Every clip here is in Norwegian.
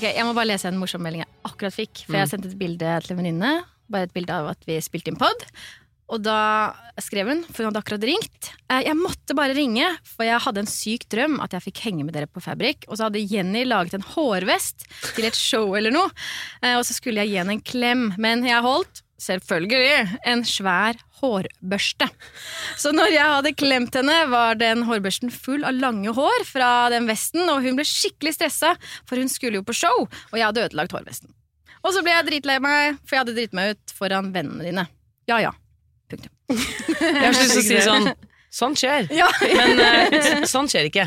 Ok, Jeg må bare lese en morsom melding jeg akkurat fikk. For jeg sendte et bilde til en venninne. Bare et bilde av at vi spilte inn pod. Og da skrev hun, for hun hadde akkurat ringt eh, Jeg måtte bare ringe, for jeg hadde en syk drøm at jeg fikk henge med dere på Fabrik. Og så hadde Jenny laget en hårvest til et show eller noe. Eh, Og så skulle jeg gi henne en klem, men jeg holdt, selvfølgelig, en svær hårbørste. Så når jeg hadde klemt henne, var den hårbørsten full av lange hår fra den vesten, og hun ble skikkelig stressa, for hun skulle jo på show, og jeg hadde ødelagt hårvesten. Og så ble jeg dritlei meg, for jeg hadde dritt meg ut foran vennene dine. Ja ja. Punktum. Jeg har lyst til å si sånn Sånn skjer. Ja. Men uh, sånn skjer ikke.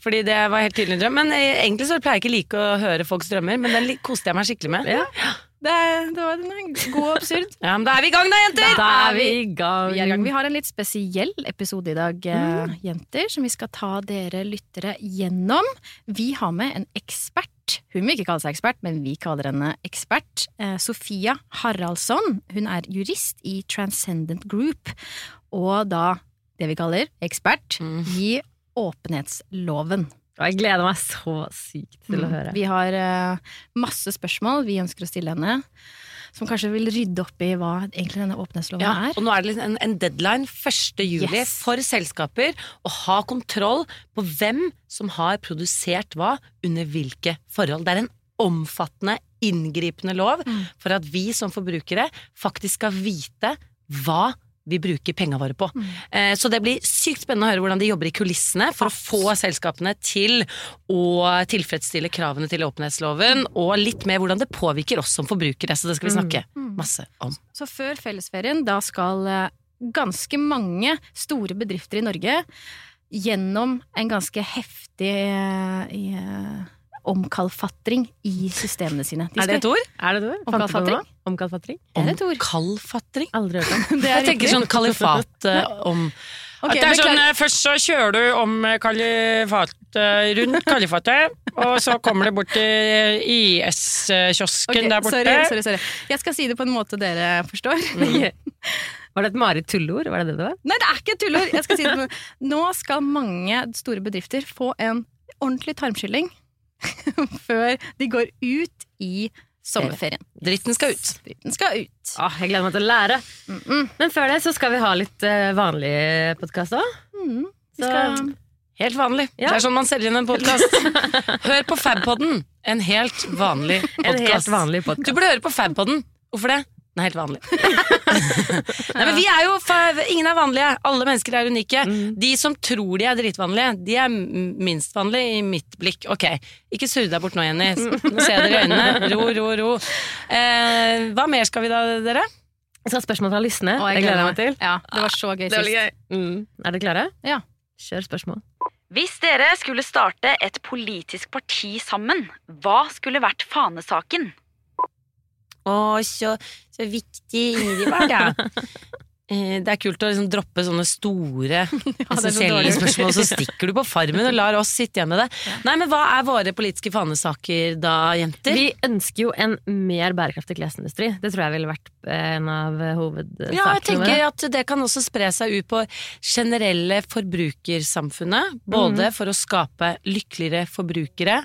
Fordi det var helt tydelig en drøm. Men eh, egentlig så pleier jeg ikke like å høre folks drømmer, men den koste jeg meg skikkelig med. Ja. Det, det var en god absurd. absurd. men da er vi i gang da, jenter! Da er vi i gang. Vi, er i gang. vi har en litt spesiell episode i dag, mm. jenter, som vi skal ta dere lyttere gjennom. Vi har med en ekspert. Hun vil ikke kalle seg ekspert, men vi kaller henne ekspert. Eh, Sofia Haraldsson. Hun er jurist i Transcendent Group, og da det vi kaller ekspert i åpenhetsloven. Jeg gleder meg så sykt til å høre. Vi har uh, masse spørsmål vi ønsker å stille henne, som kanskje vil rydde opp i hva egentlig denne åpenhetsloven Ja, er. og nå er det liksom en, en deadline 1. juli Yes. for selskaper å ha kontroll på hvem som har produsert hva under hvilke forhold. Det er en omfattende, inngripende lov Mm. for at vi som forbrukere faktisk skal vite hva vi bruker penga våre på. Mm. Eh, Så det blir sykt spennende å høre hvordan de jobber i kulissene for å få selskapene til å tilfredsstille kravene til åpenhetsloven, og litt mer hvordan det påvirker oss som forbrukere. Så det skal vi snakke Mm. masse om. Så før fellesferien, da skal eh, ganske mange store bedrifter i Norge gjennom en ganske heftig eh, omkalfatring i systemene sine. De Er det et ord? Er det et på Omkalfatring? Er Det et ord. Omkalfatring? Aldri hørt om. Det er Jeg tenker sånn kalifat eh, om okay, det er sånn, eh, Først så kjører du om eh, kalifat, rundt kalifatet, og så kommer du bort til IS-kiosken okay, der borte. Sorry, sorry, sorry. Jeg skal si det på en måte dere forstår. Var det et Marit tullord? Var det det det var? Nei, det er ikke et tullord! Jeg skal si det Nå skal mange store bedrifter få en ordentlig tarmskylling før de går ut i sommerferien. Dritten skal ut. Dritten skal ut. Åh, jeg gleder meg til å lære. Men før det så skal vi ha litt uh, vanlig podkast òg. Mm. Vi skal Helt vanlig. Ja. Det er sånn man selger inn en podkast. Hør på Fabpodden. En helt vanlig podkast. Du burde høre på Fabpodden. Hvorfor det? Den er helt vanlig. Nei, men vi er jo Ingen er vanlige. Alle mennesker er unike. De som tror de er dritvanlige, de er minst vanlige i mitt blikk. Ok, ikke surr deg bort nå, Jenny. Nå ser jeg dere i øynene. Ro, ro, ro. Eh, hva mer skal vi da, dere? Jeg skal ha spørsmål fra lystne. Det gleder jeg meg til. Ja, det var så gøy sist. Mm. Er dere klare? Ja. Kjør spørsmål. Hvis dere skulle starte et politisk parti sammen, hva skulle vært fanesaken? Å, så, så viktig Ingrid var, da. Eh, Det er kult å liksom droppe sånne store essensielle dårlig. spørsmål, så stikker du på farmen og lar oss sitte igjen med det. Nei, men Hva er våre politiske fanesaker da, jenter? Vi ønsker jo en mer bærekraftig klesindustri. Det tror jeg ville vært en av hovedsakene. ja, jeg tenker at det kan også spre seg ut på generelle forbrukersamfunnet. Både for å skape lykkeligere forbrukere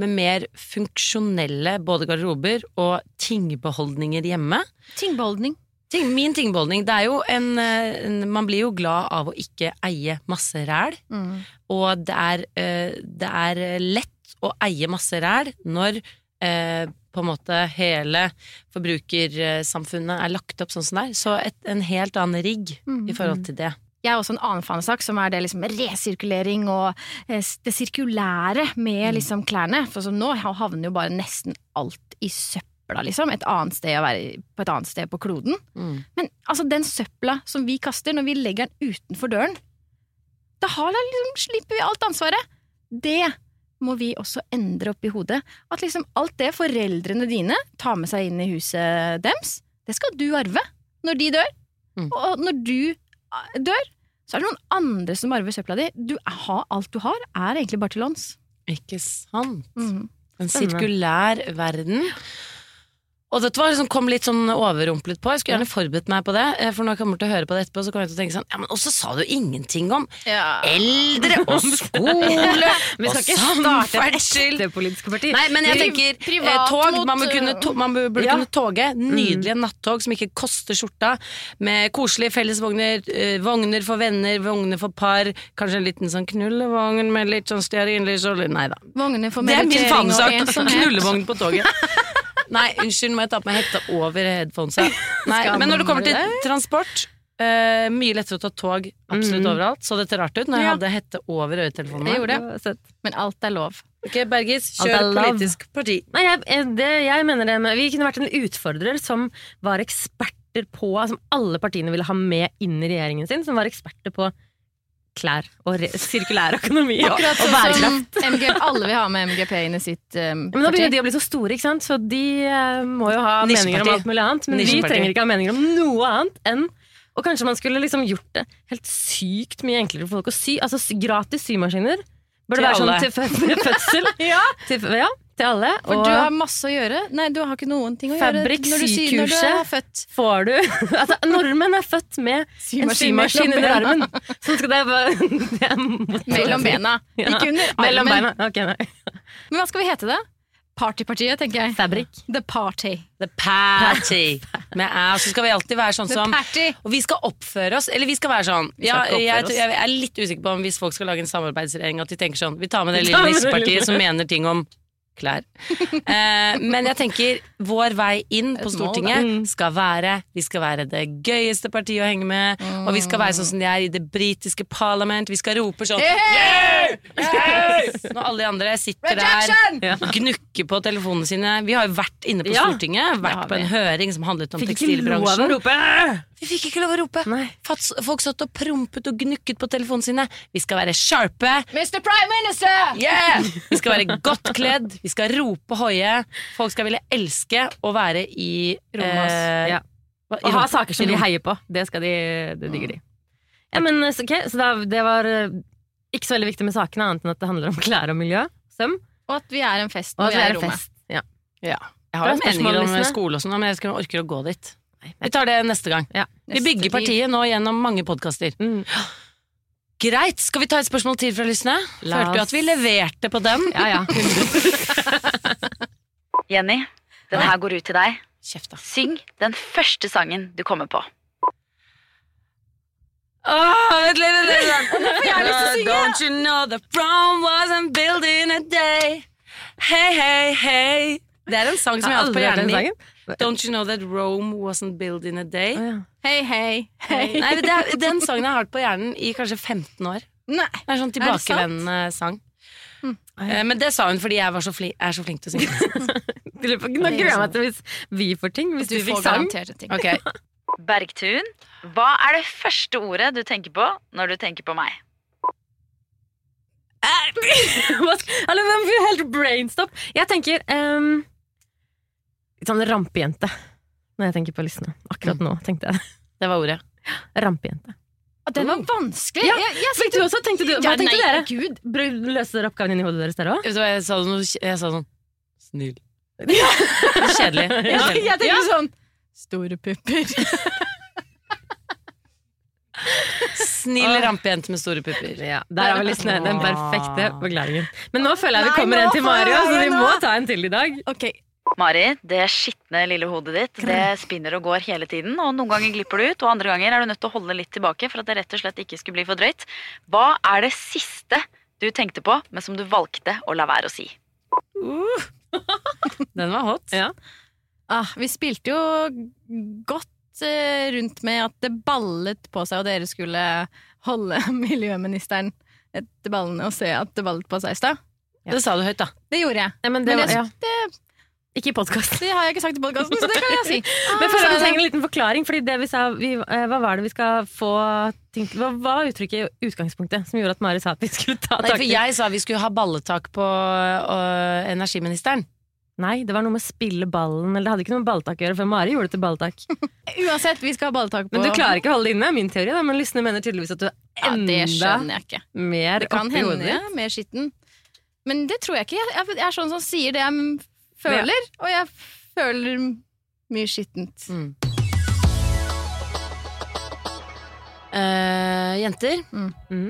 med mer funksjonelle både garderober og tingbeholdninger hjemme. Tingbeholdning. Ting, min tingbeholdning, det er jo en, eh, en Man blir jo glad av å ikke eie masse ræl. Mm. Og det er, eh, det er lett å eie masse ræl når eh, på en måte hele forbrukersamfunnet er lagt opp sånn som det er. Så et, en helt annen rigg i forhold til det. Jeg har også en annen fanesak, som er det liksom resirkulering og eh, det sirkulære med liksom klærne. For nå havner jo bare nesten alt i søpla, liksom. Et annet sted å være på et annet sted på kloden. Mm. Men altså, den søpla som vi kaster når vi legger den utenfor døren, da liksom, slipper vi alt ansvaret. Det må vi også endre opp i hodet at liksom alt det foreldrene dine tar med seg inn i huset deres, det skal du arve når de dør. Mm. Og når du eh, dør, så er det noen andre som arver søpla di. Du har, alt du har, er egentlig bare til låns. Ikke sant? Mm. En sirkulær verden. Og dette var liksom, kom litt sånn overrumplet på. Jeg skulle gjerne forberedt meg på det. eh, For når jeg kommer til å høre på det etterpå, så kommer jeg til å tenke sånn Ja, men også sa du ingenting om eldre og skole Vi skal ikke starte et samferdsel. ekte politisk parti. Nei, men jeg tenker eh, privat tog. Man, må kunne, to, man burde Ja. kunne toge. Nydelige nattog som ikke koster skjorta. Med koselige fellesvogner, eh, vogner for venner, vogner for par. Kanskje en liten sånn knullevogn med litt sånn stearinlys og Nei da. Vogner for Det er min og fanesak. ensomhet. Knullevogn på toget. Nei, unnskyld, må jeg ta på meg hetta over headphonesa? Nei, men når det kommer til transport eh, Mye lettere å ta tog absolutt mm. overalt. Så det rart ut når jeg Ja. hadde hette over øretelefonene. Men alt er lov. Ok, Bergis, er kjør politisk parti. Nei, jeg, jeg- det, jeg mener det Vi kunne vært en utfordrer som var eksperter på Som alle partiene ville ha med inn i regjeringen sin. Som var eksperter på klær og sirkulær økonomi og, Akkurat og sånn bærekraft. MG, alle vil ha med MGP inn i sitt um, Men nå parti. begynner de å bli så store, ikke sant? så de uh, må jo ha meninger om alt mulig annet. Men vi trenger ikke ha meninger om noe annet enn Og kanskje man skulle liksom gjort det helt sykt mye enklere for folk å sy. Altså gratis symaskiner. Bør det være sånn til fødsel? Ja, til, ja, til alle. for du har masse å gjøre. Nei, du har ikke noen ting å Fabric gjøre når du, syr, når du sykurset. født. får du Altså, nordmenn er født med en symaskin under armen. Så skal det være. Mellom bena. Ja. Ikke under armen. Mellom beina. Ok, nei. Men hva skal vi hete det? Partypartiet, tenker jeg. Fabric. The Party. The party. Med æ, så skal vi alltid være sånn The som Party. Og vi skal oppføre oss, eller vi skal være sånn Vi ja, skal jeg, oss. jeg er litt usikker på om hvis folk skal lage en samarbeidsregjering, at de tenker sånn Vi tar med det lille nissepartiet som mener ting om klær. Eh, men jeg tenker vår vei inn på Stortinget. Mm. skal være Vi skal være det gøyeste partiet å henge med, og vi skal være sånn som de er i det britiske parlament. Vi skal rope sånn Hey! Når alle de andre sitter der gnukker på telefonene sine. Vi har jo vært inne på Stortinget, vært på en høring som handlet om tekstilbransjen. Vi fikk ikke lov å rope. Folk satt og prompet og gnukket på telefonene sine. Vi skal være sharpe. Mr. Prime Minister! Yeah! Vi skal være godt kledd. Vi skal rope høye. hoie. Folk skal ville elske å være i Rommet, ass. eh, Ja. Og ha rom- saker som de heier på. Det skal de, det digger de. Ja, men, okay, så da, det var eh, ikke så veldig viktig med sakene, annet enn at det handler om klær og miljø. Søm. Og at vi er en fest Og når vi er er i rommet. fest. Ja. Ja. Jeg har jo meninger om skole og sånn, men jeg skal orker å gå dit. Vi tar det neste gang. Ja. Vi bygger partiet nå gjennom mange podkaster. Mm. Greit, skal vi ta et spørsmål til fra Lysne? La Følte du at vi leverte på den? ja, ja. Jenny, den her går ut til deg. Kjeft, da. Syng den første sangen du kommer på. Litt, vent litt, vent litt. Don't you know the prom wasn't built in a day? Hey, hey, hey. Det er en sang som jeg har hatt på hjernen min. Don't you know that Rome wasn't built in a day? Oh, ja. Hei, hei, hei. Nei, er, Den sangen jeg har hatt på hjernen i kanskje 15 år. Nei. Det er en sånn tilbakevendende sang. Eh, Men det sa hun fordi jeg var så flink, er så flink til å synge. Nå gruer jeg meg til hvis vi får ting. Hvis Du du får fikk sang. garantert en ting. Ok, Bergtun, hva er det første ordet du tenker på når du tenker på meg? Eller hvem får helt brainstop? Jeg tenker um, Litt sånn rampejente når jeg tenker på listene. Akkurat nå tenkte jeg Det var ordet. rampejente. Å, Den var vanskelig. Ja, Jeg, jeg du også? Tenkte du, hva Ja, tenkte nei, dere? Gud. Løste dere oppgaven inni i hodet deres der òg? Jeg sa, noe, jeg sa sånn Snill. Kjedelig. Ja, Kjedelig. jeg tenkte sånn Store pupper. Snill rampejente med store pupper. Ja, der har vi liksom Den perfekte forklaringen. Men nå føler jeg vi kommer en til Mario, så vi må ta en til i dag. Ok, Mari, det skitne lille hodet ditt det spinner og går hele tiden. og Noen ganger glipper du ut, og andre ganger er du nødt til å holde litt tilbake for at det rett og slett ikke skulle bli for drøyt. Hva er det siste du tenkte på, men som du valgte å la være å si? Den var hot. Ja. ah, Vi spilte jo godt eh, rundt med at det ballet på seg, og dere skulle holde miljøministeren etter ballene og se at det ballet på seg i stad. Det sa du høyt, da. Det gjorde jeg. Ja, men det, Men var, det, ja. det, Ikke i podkasten. Det har jeg ikke sagt i podkasten, så det kan jeg si. Men for å vi trenger en liten forklaring, fordi det vi sa vi, eh, Hva var det vi skal få tenkt, Hva var uttrykket i utgangspunktet som gjorde at Mari sa at vi skulle ta tak for i jeg sa vi skulle ha balletak på øh, energiministeren. Nei, det var noe med å spille ballen, eller det hadde ikke noe med balltak å gjøre, for Mari gjorde det til balltak. Uansett, vi skal ha balletak på Men du klarer ikke å holde det inne, er min teori, da, men Lysne mener tydeligvis at du er Ja, det enda mer Det kan oppi hodet ja, ditt. er mer skitten. Men det tror jeg ikke. Jeg, er sånn som sier det jeg føler, og jeg føler mye skittent. Mm. Uh, jenter, mm.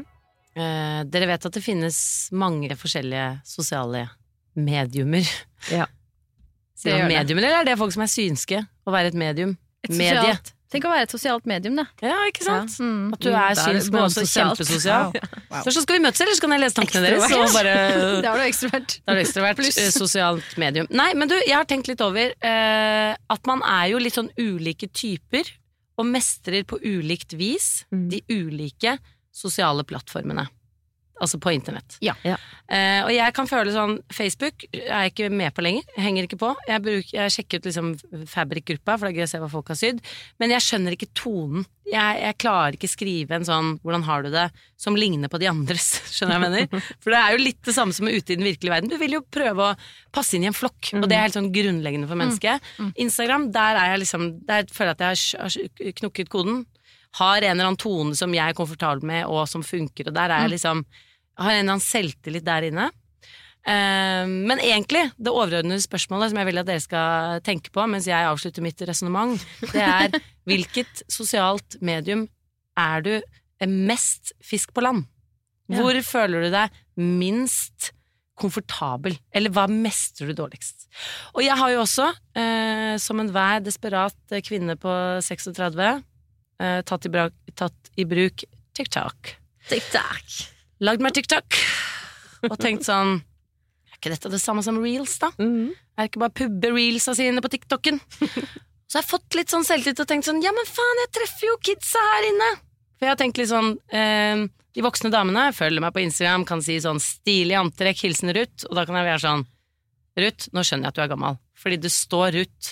uh, dere vet at det finnes mange forskjellige sosiale mediumer. Ja. Sier Det gjør det. mediumer, eller er det folk som er synske? Å være et medium? Et Medie. sosialt- Tenk å være et sosialt medium, da. Ja, ikke sant? Mm. At du er synsk, men også kjempesosial. Wow. Så skal vi møtes, eller så kan jeg lese tankene deres? Og bare Da er du ekstrovert. Da er du ekstrovert. Pluss. eh, Sosialt medium. Nei, men du, jeg har tenkt litt over uh, at man er jo litt sånn ulike typer, og mestrer på ulikt vis Mm. de ulike sosiale plattformene. Altså på internett. Ja. Ja. Eh, og jeg kan føle sånn Facebook er jeg ikke med på lenger. Henger ikke på. Jeg, bruk, jeg sjekker ut liksom Fabrik-gruppa, for det er gøy å se hva folk har sydd. Men jeg skjønner ikke tonen. Jeg, jeg klarer ikke skrive en sånn 'hvordan har du det' som ligner på de andres. Skjønner jeg mener? For det er jo litt det samme som ute i den virkelige verden. Du vil jo prøve å passe inn i en flokk, og det er helt sånn grunnleggende for mennesket. Instagram, der er jeg liksom Der føler jeg at jeg har knukket koden. Har en eller annen tone som jeg er komfortabel med, og som funker, og der er jeg liksom har en eller annen selvtillit der inne. Eh, men egentlig, det overordnede spørsmålet som jeg vil at dere skal tenke på mens jeg avslutter mitt resonnement, det er hvilket sosialt medium er du mest fisk på land? Ja. Hvor føler du deg minst komfortabel? Eller hva mestrer du dårligst? Og jeg har jo også, eh, som enhver desperat kvinne på 36, eh, tatt, i bra, tatt i bruk TikTok TikTok. lagd meg TikTok og tenkt sånn Er ikke dette det samme som reels, da? Mhm. Er det ikke bare pubbe reelsa sine på TikToken? Så har jeg fått litt sånn selvtillit og tenkt sånn Ja, men faen, jeg treffer jo kidsa her inne! For jeg har tenkt litt sånn eh, De voksne damene følger meg på Instagram, kan si sånn stilig antrekk, hilsen Ruth, og da kan jeg være sånn Ruth, nå skjønner jeg at du er gammel, fordi det står Ruth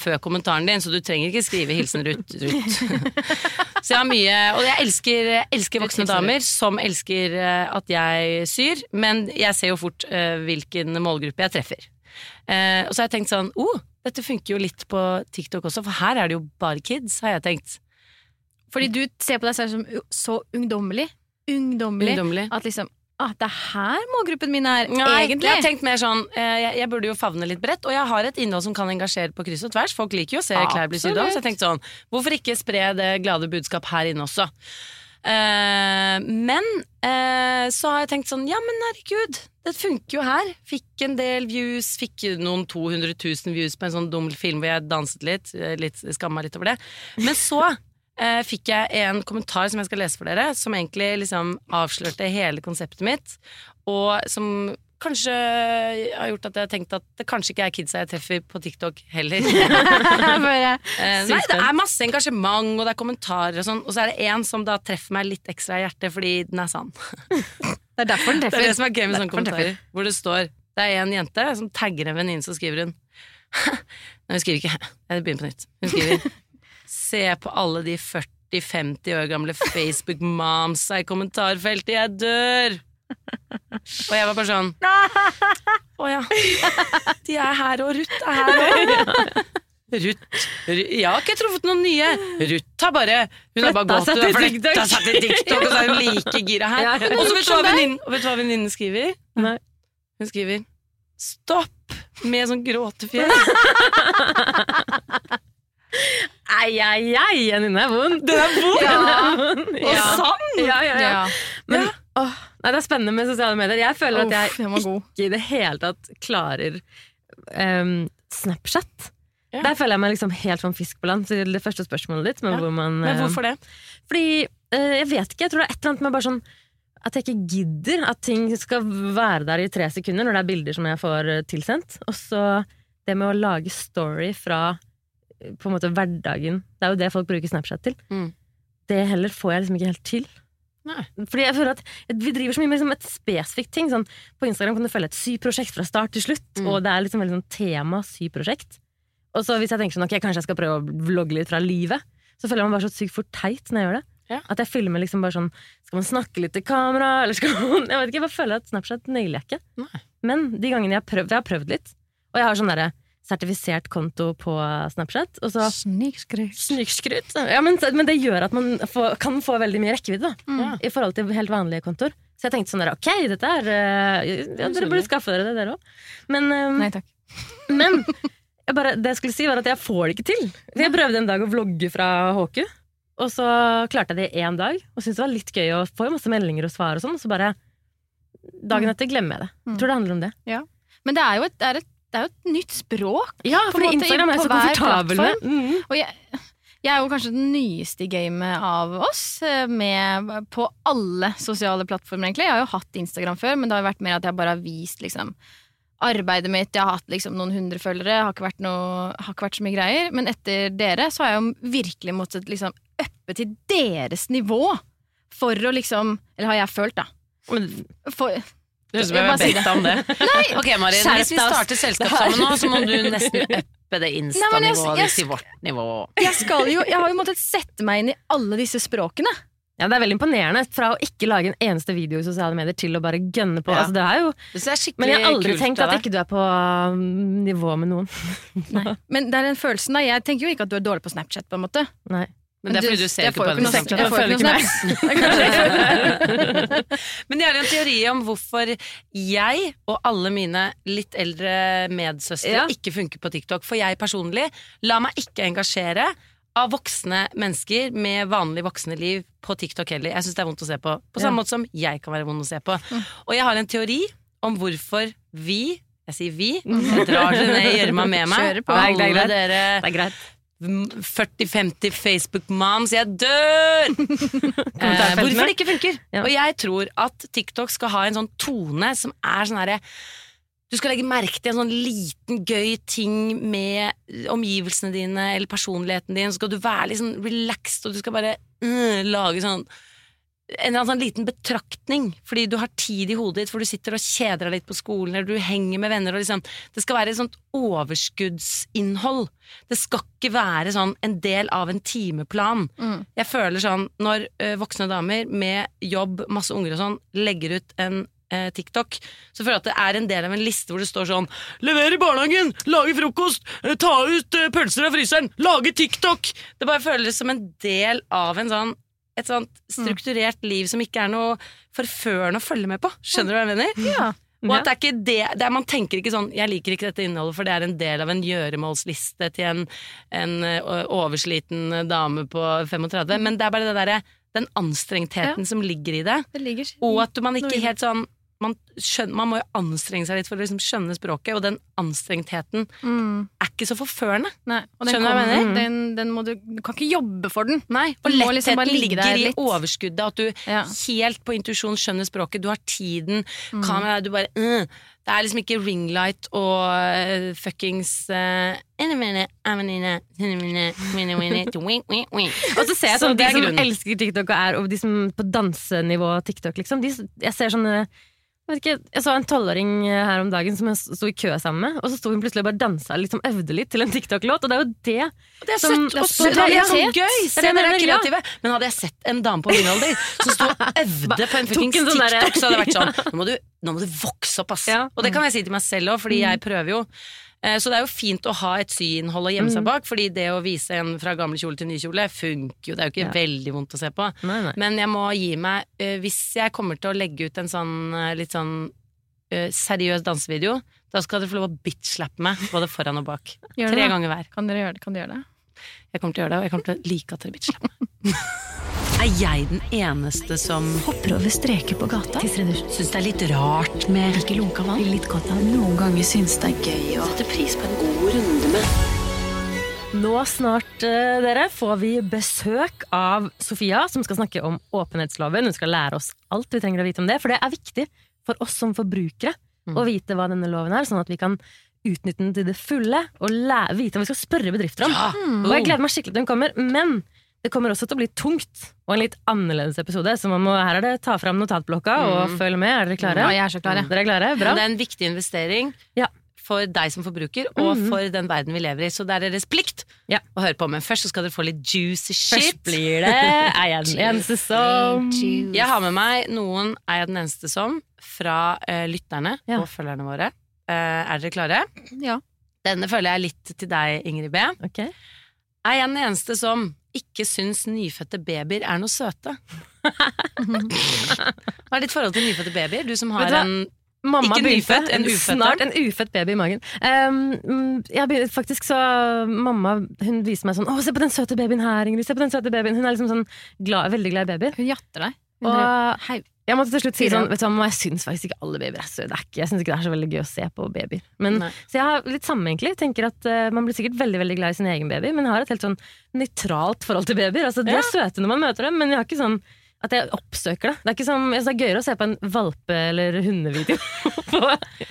før kommentaren din, så du trenger ikke skrive hilsen Ruth. Så jeg har mye Og jeg elsker, elsker voksne damer som elsker eh, at jeg syr, men jeg ser jo fort uh, hvilken målgruppe jeg treffer. Uh, og så har jeg tenkt sånn oh, dette funker jo litt på TikTok også, for her er det jo bare kids, har jeg tenkt. Fordi du ser på deg selv som så ungdommelig. Ungdommelig. Ungdommelig. At liksom ah, Det er her målgruppen min er, Nei, egentlig. Jeg har tenkt mer sånn eh, jeg, jeg burde jo favne litt bredt, og jeg har et innhold som kan engasjere på kryss og tvers. Folk liker jo å se klær bli sydd om, så jeg tenkte sånn Hvorfor ikke spre det glade budskap her inne også? Uh, men uh, så har jeg tenkt sånn Ja, men herregud, det funker jo her. Fikk en del views, fikk noen 200 000 views på en sånn dum film hvor jeg danset litt. litt Skamma litt over det. Men så eh, fikk jeg en kommentar som jeg skal lese for dere, som egentlig liksom avslørte hele konseptet mitt, og som kanskje har gjort at jeg har tenkt at det kanskje ikke er kidsa jeg treffer på TikTok heller. Bare, Eh, nei, det er masse engasjement, og det er kommentarer og sånn, og så er det en som da treffer meg litt ekstra i hjertet fordi den er sann. det er derfor den treffer. Det er det som er gøy med sånne kommentarer, hvor det står Det er en jente som tagger en venninne, så skriver hun Nei, hun skriver ikke Jeg begynner på nytt. Hun skriver Se på alle de 40-50 år gamle Facebook-mamsa i kommentarfeltet, jeg dør! Og jeg var bare sånn Å ja. De er her, og Ruth er her òg. Ruth Jeg har ikke truffet noen nye. Ruth har bare Hun har bare gått og til flytta seg til TikTok, og så er hun like gira her. Og så vet du hva venninnen skriver? Nei. Hun skriver 'stopp' med sånn gråtefjes. Ei, ei, ei, Janine, er vond. Den er vond! Den er vond. Og Ja. sann! Ja, ja, ja. Ja. Men åh, nei, det er spennende med sosiale medier. Jeg føler at jeg Uff, ikke i det hele tatt klarer um, Snapchat. Ja. Der føler jeg meg liksom helt sånn fisk på land. Så det første spørsmålet ditt. Men Ja. hvor man, Men eh, hvorfor det? Fordi uh, jeg vet ikke, jeg tror det er et eller annet med bare sånn at jeg ikke gidder at ting skal være der i tre sekunder når det er bilder som jeg får eh, tilsendt. Og så det med å lage story fra eh, på en måte hverdagen. Det er jo det folk bruker Snapchat til. Mm. Det heller får jeg liksom ikke helt til. Nei. Fordi jeg føler at Vi driver så mye med liksom et spesifikt ting. Sånn, på Instagram kan du følge et syprosjekt fra start til slutt, Mm. og det er liksom veldig sånn tema syprosjekt. Og så hvis jeg tenker sånn, ok, kanskje jeg skal prøve å vlogge litt fra livet, så føler jeg meg bare så sykt for teit når jeg gjør det. Ja. At jeg filmer liksom bare sånn Skal man snakke litt til kamera, eller skal man Jeg vet ikke, jeg bare føler at Snapchat nailer jeg ikke. Nei. Men de gangene jeg har prøvd, jeg har prøvd litt, og jeg har sånn derre sertifisert konto på Snapchat, og så Snikskryt. Snikskryt. Ja, men, men det gjør at man får, kan få veldig mye rekkevidde da, Mm. i forhold til helt vanlige kontoer. Så jeg tenkte sånn der, ok, dette er eh, ja, Dere burde skaffe dere det, dere òg. Men, um, Nei takk. men jeg bare, det jeg skulle si, var at jeg får det ikke til. For jeg prøvde en dag å vlogge fra HQ, og så klarte jeg det én dag. Og syntes det var litt gøy å få masse meldinger og svar og sånn. Og så bare dagen etter glemmer jeg det. Jeg tror det handler om det. Men det er jo et, er et, det er jo et nytt språk. Ja, for måte, Instagram er så med. Mm. Og jeg, jeg er jo kanskje den nyeste i gamet av oss, eh, med, på alle sosiale plattformer, egentlig. Jeg har jo hatt Instagram før, men det har jo vært mer at jeg bare har vist liksom arbeidet mitt. Jeg har hatt liksom noen hundre følgere, har ikke vært, noe, har ikke vært så mye greier. Men etter dere så har jeg jo virkelig måttet liksom uppe til deres nivå for å liksom Eller har jeg følt, da. For, Det høres ut som Jeg jeg har bedt om det. Ok, Marin, hvis vi starter selskap sammen nå, så må du nesten uppe det Nei, Insta-nivået ditt til vårt nivå. jeg skal jo Jeg har jo måttet sette meg inn i alle disse språkene. Ja, Det er veldig imponerende fra å ikke lage en eneste video i sosiale medier til å bare gønne på. Ja. Altså, det er jo, Det er men jeg har aldri kult tenkt at ikke du er på um, nivå med noen. Nei. Men det er den følelsen da Jeg tenker jo ikke at du er dårlig på Snapchat, på en måte. Nei. Men det er fordi du ser ikke på henne. Snapchat. Jeg får jo ikke noe Snaps. Men jeg har en teori om hvorfor jeg og alle mine litt eldre medsøstre Ja. ikke funker på TikTok. For jeg personlig lar meg ikke engasjere av voksne mennesker med vanlig voksne liv på TikTok heller. Jeg syns det er vondt å se på. På samme Ja. måte som jeg kan være vond å se på. Og jeg har en teori om hvorfor vi jeg sier vi. Jeg drar det ned i gjørma med meg. Kjører på. Nei, det er Alle greit. dere Det er greit. 40-50 Facebook-moms, jeg dør! eh, hvorfor det ikke funker. Ja. Og jeg tror at TikTok skal ha en sånn tone som er sånn herre Du skal legge merke til en sånn liten, gøy ting med omgivelsene dine eller personligheten din. Så skal du være litt sånn relaxed, og du skal bare øh, lage sånn en eller annen sånn liten betraktning, fordi du har tid i hodet ditt, for du sitter og kjeder deg litt på skolen, eller du henger med venner, og liksom Det skal være et sånt overskuddsinnhold. Det skal ikke være sånn en del av en timeplan. Mm. Jeg føler sånn når ø, voksne damer med jobb, masse unger og sånn, legger ut en TikTok, så føler jeg at det er en del av en liste hvor det står sånn Lever i barnehagen! Lage frokost! Ta ut pølser av fryseren! Lage TikTok! Det bare føles som en del av en sånn et sånt strukturert liv som ikke er noe forførende å følge med på. Skjønner du hva jeg mener? Ja. Og at det er ikke det, det er, Man tenker ikke sånn 'jeg liker ikke dette innholdet', for det er en del av en gjøremålsliste til en, en oversliten dame på 35, men det er bare det derre den anstrengheten som ligger i det, Det ligger og at man ikke helt sånn man, skjønner, man må jo anstrenge seg litt for å liksom skjønne språket, og den anstrengtheten mm. er ikke så forførende. Nei, Skjønner du hva jeg mener? den, den må du, du kan ikke jobbe for den. Nei, og lettheten liksom ligger i overskuddet, at du Ja. helt på intuisjon skjønner språket, du har tiden, Mm. kamera, du bare uh, Det er liksom ikke ringlight og fuckings. Og så ser jeg sånn, så De som elsker TikTok og, er, og de som på dansenivå TikTok, liksom. De, jeg ser sånne ikke, jeg så en tolvåring her om dagen som jeg sto i kø sammen med, og så sto hun plutselig og bare dansa liksom øvde litt til en TikTok-låt. Og det er jo det Det er Som- søtt og det er sånn gøy! Se, dere er kreative! Men hadde jeg sett en dame på min alder som sto og øvde på en fuckings sånn TikTok, så hadde det vært sånn Nå må du, nå må du vokse opp, ass! Ja. Og det kan jeg si til meg selv òg, fordi jeg prøver jo. Eh, Så det er jo fint å ha et syinnhold å gjemme seg bak, fordi det å vise en fra gamle kjole til ny kjole funker jo. Det er jo ikke Ja. veldig vondt å se på. Nei, nei. Men jeg må gi meg eh, Hvis jeg kommer til å legge ut en sånn eh, litt sånn seriøs dansevideo, da skal dere få lov å bitch-slappe meg både foran og bak. Tre ganger hver. Kan dere gjøre det? Kan dere gjøre det? Jeg kommer til å gjøre det, og jeg kommer til å like at dere bitch-slapper meg. Er jeg den eneste som Hopper over streker på gata. syns det er litt rart med Ikke lunka vann. Litt godt av Noen ganger syns det er gøy å sette pris på en god runde med Nå snart, eh, dere, får vi besøk av Sofia, som skal snakke om åpenhetsloven. Hun skal lære oss alt vi trenger å vite om det, for det er viktig for oss som forbrukere Mm. å vite hva denne loven er, sånn at vi kan utnytte den til det fulle og lære, vite hva vi skal spørre bedrifter om. Ja. Og jeg gleder meg skikkelig til hun kommer, men det kommer også til å bli tungt og en litt annerledes episode. Så man må, her er det ta fram notatblokka og følg med. Er dere klare? Ja, jeg er så klar, ja. Dere er klare? Bra. Det er en viktig investering Ja. for deg som forbruker, og for den verden vi lever i. Så det er deres plikt Ja. å høre på. Men først så skal dere få litt juicy shit. Først blir det Er jeg den eneste som Jeg har med meg noen Er jeg den eneste som fra uh, lytterne og følgerne våre. Uh, er dere klare? Ja. Denne føler jeg litt til deg, Ingrid B. Okay. Er jeg den eneste som ikke syns nyfødte babyer er noe søte? Hva er ditt forhold til nyfødte babyer? Du som har en Mamma Ikke nyfødt, en ufødt, snart en ufødt baby i magen. Um, jeg faktisk så Mamma hun viser meg sånn 'Å, se på den søte babyen her, Ingrid'. Se på den søte babyen Hun er liksom sånn glad, veldig glad i babyer. Hun jatter deg. Og jeg måtte til slutt si sånn. Vet du hva, Jeg syns faktisk ikke alle babyer er søte. Jeg syns ikke det er så veldig gøy å se på babyer. Men, så jeg har litt samme, egentlig. Tenker at uh, Man blir sikkert veldig veldig glad i sin egen baby, men jeg har et helt sånn nøytralt forhold til babyer. Altså, De er søte når man møter dem, men jeg har ikke sånn at jeg oppsøker det. Det er ikke som, jeg det er gøyere å se på en valpe- eller hundevideo på,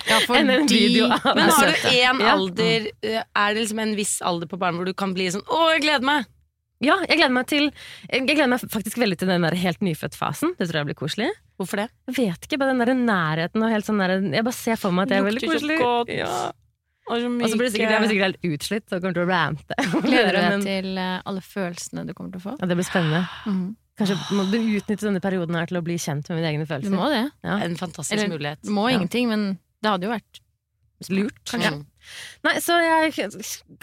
Ja, enn en de video av Men har du en alder eh, Er det liksom en viss alder på barn hvor du kan bli sånn 'Å, jeg gleder meg'? Ja, jeg gleder meg til Jeg gleder meg faktisk veldig til den der helt nyfødt-fasen. Det tror jeg blir koselig. Hvorfor det? Jeg vet ikke, bare den der nærheten og helt sånn der Jeg bare ser for meg at det er veldig Lukter så koselig. godt. Ja. Og så blir det sikkert, jeg blir sikkert helt utslitt og kommer til å rante. Gleder du Men- deg til eh, alle følelsene du kommer til å få? Ja, det blir spennende. Mhm. Kanskje må du utnytte denne perioden her til å bli kjent med mine egne Du må det. Ja. En fantastisk Eller- mulighet. Du må Ja. ingenting, men det hadde jo vært Lurt. Mm. Nei, så jeg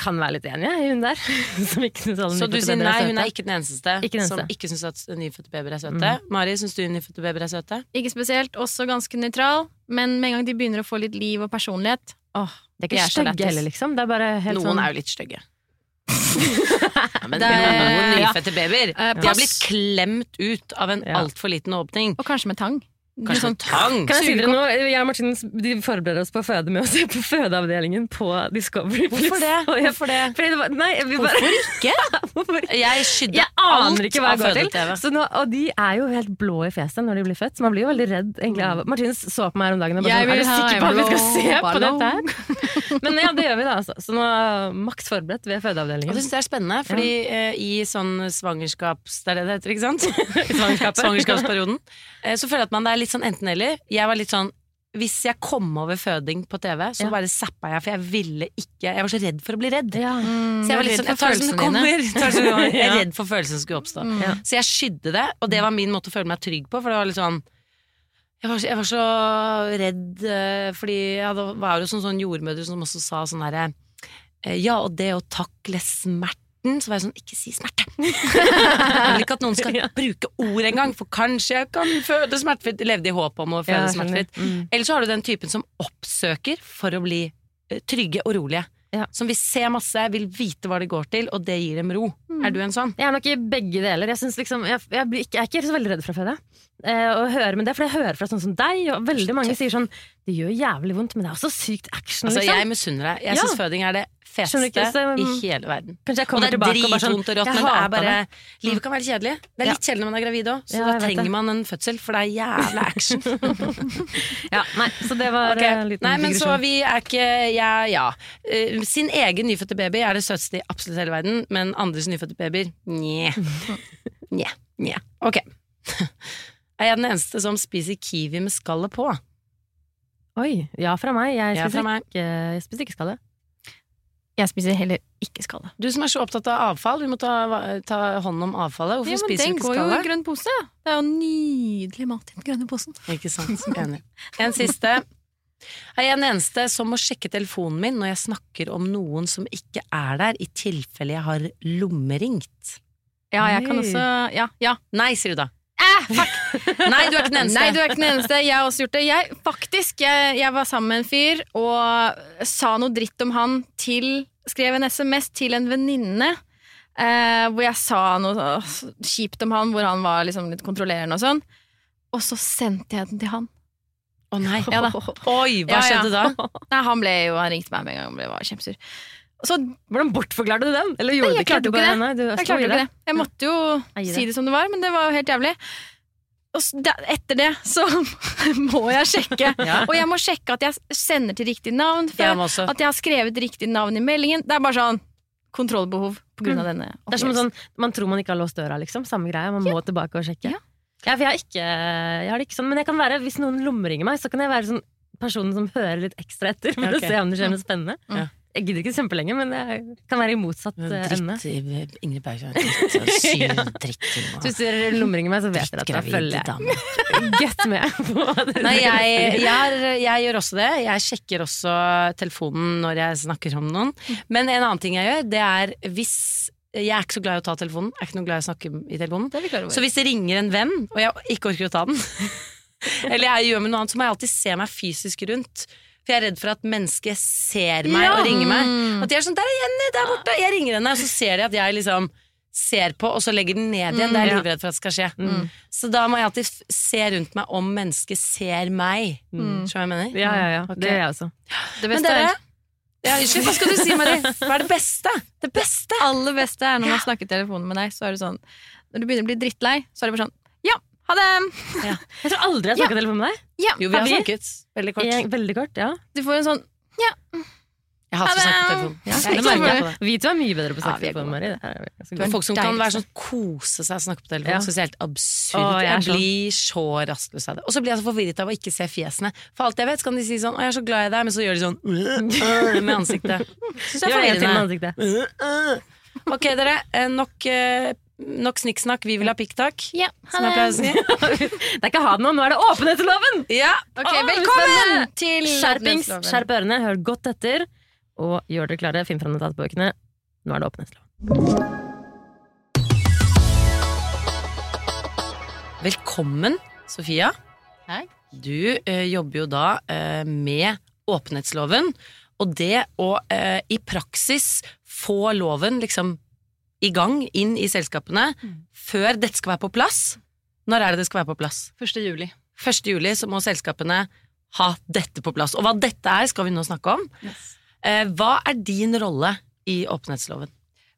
kan være litt enig, i hun der. Som ikke synes alle Så du sier nei, hun er ikke den eneste, Ikke den som ikke syns at nyfødte babyer er søte. Mari, syns du nyfødte babyer er søte? Ikke spesielt, også ganske nøytral, men med en gang de begynner å få litt liv og personlighet Åh, Det er ikke stygge heller, liksom. Det er bare helt Noen sånn er jo litt stygge. ja, men Det er- noen nyfødte babyer Ja. De har blitt klemt ut av en Ja. altfor liten åpning. Og kanskje med tang. Kanskje sånn tang. Kan jeg si dere noe? Jeg og Martin de forbereder oss på å føde med å se på fødeavdelingen på Discovery Plus. Hvorfor det? Hvorfor det? Det var, nei, vi bare, Hvorfor ikke? Hvorfor? Jeg skydde Jeg aner ikke hva jeg går til. Nå, og de er jo helt blå i fjeset når de blir født, så man blir jo veldig redd egentlig av Martin så på meg her om dagen og bare sånn, Er du sikker på at vi skal se på dette her? Men ja, det gjør vi da, altså. Så nå er maks forberedt ved fødeavdelingen. Og det synes jeg er spennende, fordi ja. i sånn svangerskaps... Det er det det heter, ikke sant? Svangerskapsperioden. Eh, så føler jeg at man er litt sånn enten-eller. Jeg var litt sånn hvis jeg kom over føding på TV, så Ja. bare zappa jeg, for jeg ville ikke Jeg var så redd for å bli redd. Ja. Mm, Så jeg var litt sånn, jeg tar det som det kommer. Jeg er redd for følelsen skulle oppstå. Mm. Ja. Så jeg skydde det, og det var min måte å føle meg trygg på, for det var litt sånn jeg var, så- jeg var så redd, eh, fordi ja, det var jo sånn, sånn jordmødre som også sa sånn herre eh, Ja, og det å takle smerten Så var jeg sånn, ikke si smerte! Jeg vil ikke at noen skal bruke ord engang, for kanskje jeg kan føde smertefritt. Levde i håp om å føde Ja, smertefritt. Mm. Eller så har du den typen som oppsøker for å bli eh, trygge og rolige. Ja. Som vil se masse, vil vite hva det går til, og det gir dem ro. Er du en sånn? Jeg er nok i begge deler. Jeg, liksom, jeg, jeg, blir jeg er ikke så veldig redd for å føde. Eh, og høre, med det for jeg hører fra sånn som deg, og veldig mange sier sånn Det gjør jævlig vondt, men det er også sykt action, Altså, liksom. jeg misunner deg. Jeg Ja. føding er det feteste ikke, så- i hele verden. Og kommer det er sånn dritvondt og rått, men det er bare det. Livet kan være kjedelig. Det er litt kjedelig når man er gravid òg, så Ja, da trenger det. man en fødsel, for det er jævla action. Ja, nei, så det var Ok. eh, en liten Nei, men så vi er ikke Ja, ja. Uh, Sin egen nyfødte baby er det søteste i absolutt hele verden, men andres nyfødte babyer nje. Nje. Nje. Ok. Er jeg den eneste som spiser kiwi med skallet på? Oi, ja fra meg. Jeg Ja, spiser, fra meg. Ikke, jeg spiser ikke skallet. Jeg spiser heller ikke skallet. Du som er så opptatt av avfall, vi må ta, ta hånd om avfallet. Hvorfor Ja, spiser den du ikke går jo i grønn pose. Det er jo nydelig mat i den grønne posen. Ikke sant, enig. En siste. Er jeg den eneste som må sjekke telefonen min når jeg snakker om noen som ikke er der, i tilfelle jeg har lommeringt? Ja, jeg kan også Ja, ja. Nei, sier du da. Eh, fuck! Nei, du er ikke den eneste. Nei, du er ikke den eneste. Jeg har også gjort det. Jeg, faktisk, jeg, jeg var sammen med en fyr og sa noe dritt om han til Skrev en SMS til en venninne. Eh, hvor jeg sa noe kjipt om han, hvor han var liksom litt kontrollerende og sånn. Og så sendte jeg den til han. Å nei. Ja. Oi, hva Ja, ja. da? Nei, han ble jo, han ringte meg med en gang og var kjempesur. Så Hvordan bortforklarte du den? Eller gjorde Nei, jeg klarte jo ikke det. Nei, Jeg klarte ikke det. Jeg måtte jo Eie si det som det var, men det var jo helt jævlig. Og etter det så må jeg sjekke. Ja. Og jeg må sjekke at jeg sender til riktig navn, Jeg må også. at jeg har skrevet riktig navn i meldingen. Det er bare sånn kontrollbehov på grunn av denne Det er som sånn, Man tror man ikke har låst døra, liksom. Samme greie. Man må tilbake og sjekke. Ja. Ja, for jeg, har ikke, jeg har det ikke sånn, men jeg kan være, hvis noen lommeringer meg, så kan jeg være sånn personen som hører litt ekstra etter for Ja, ok. å se om det skjer noe spennende. Ja. Jeg gidder ikke kjempelenge, men jeg kan være i motsatt eh, ende. Dritt, Ingrid Bergstrøm. Syv dritt. Hvis dere lomringer meg, så vet dere at da følger jeg godt med på Nei, jeg, jeg, er- jeg gjør også det. Jeg sjekker også telefonen når jeg snakker om noen. Men en annen ting jeg gjør, det er hvis Jeg er ikke så glad i å ta telefonen. Jeg er ikke noe glad i å snakke i telefonen. Så hvis det ringer en venn, og jeg ikke orker å ta den, eller jeg gjør med noe annet, så må jeg alltid se meg fysisk rundt. For jeg er redd for at mennesket ser meg og ringer meg. At de er sånn 'Der er Jenny! Der borte!' Jeg ringer henne, og så ser de at jeg liksom ser på, og så legger den ned igjen. Det er jeg livredd for at skal skje. Så da må jeg alltid se rundt meg om mennesket ser meg. Skjønner du hva jeg mener? Ja, ja, ja. Okay. Det er jeg også. Det beste dere er, ja, Unnskyld, hva skal du si, Marie? Hva er det beste? Det beste! aller beste er når man snakker i telefonen med deg, så er det sånn Når du begynner å bli drittlei, så er det bare sånn Ja, ha det! Jeg tror aldri jeg har snakket telefon med deg. Ja, Jo, vi har Har vi? snakket. Veldig kort. Jeg, veldig kort, ja. Du får en sånn Jeg hater å snakke på telefon. ja. Vi to er mye bedre på å snakke på telefon, Marie. Det er Det er folk som kan være sånn kose seg og snakke på telefon. Ja. Synes er helt absurd. Å, jeg er jeg sånn. blir så rastløs av det. Og så blir jeg så forvirret av å ikke se fjesene. For alt jeg vet, så kan de si sånn 'Å, jeg er så glad i deg', men så gjør de sånn med ansiktet. Synes jeg Ja, er forvirrende. ansiktet. Ok, dere. eh, Nok, eh, nok snikksnakk. Vi vil ha pikktakk. Ja. Det er ikke ha det nå, nå er det åpenhetsloven! Ja, Ok, Å, velkommen til Skjerpings, skjerp ørene, hør godt etter, og gjør dere klare. Finn fram notatbøkene. Nå er det åpenhetsloven. Velkommen, Sofia. Hei. Du ø, jobber jo da ø, med åpenhetsloven, og det å ø, i praksis få loven liksom i gang, inn i selskapene, før dette skal være på plass. Når er det det skal være på plass? 1. juli. 1. juli så må selskapene ha dette på plass. Og hva dette er, skal vi nå snakke om. Eh, hva er din rolle i åpenhetsloven?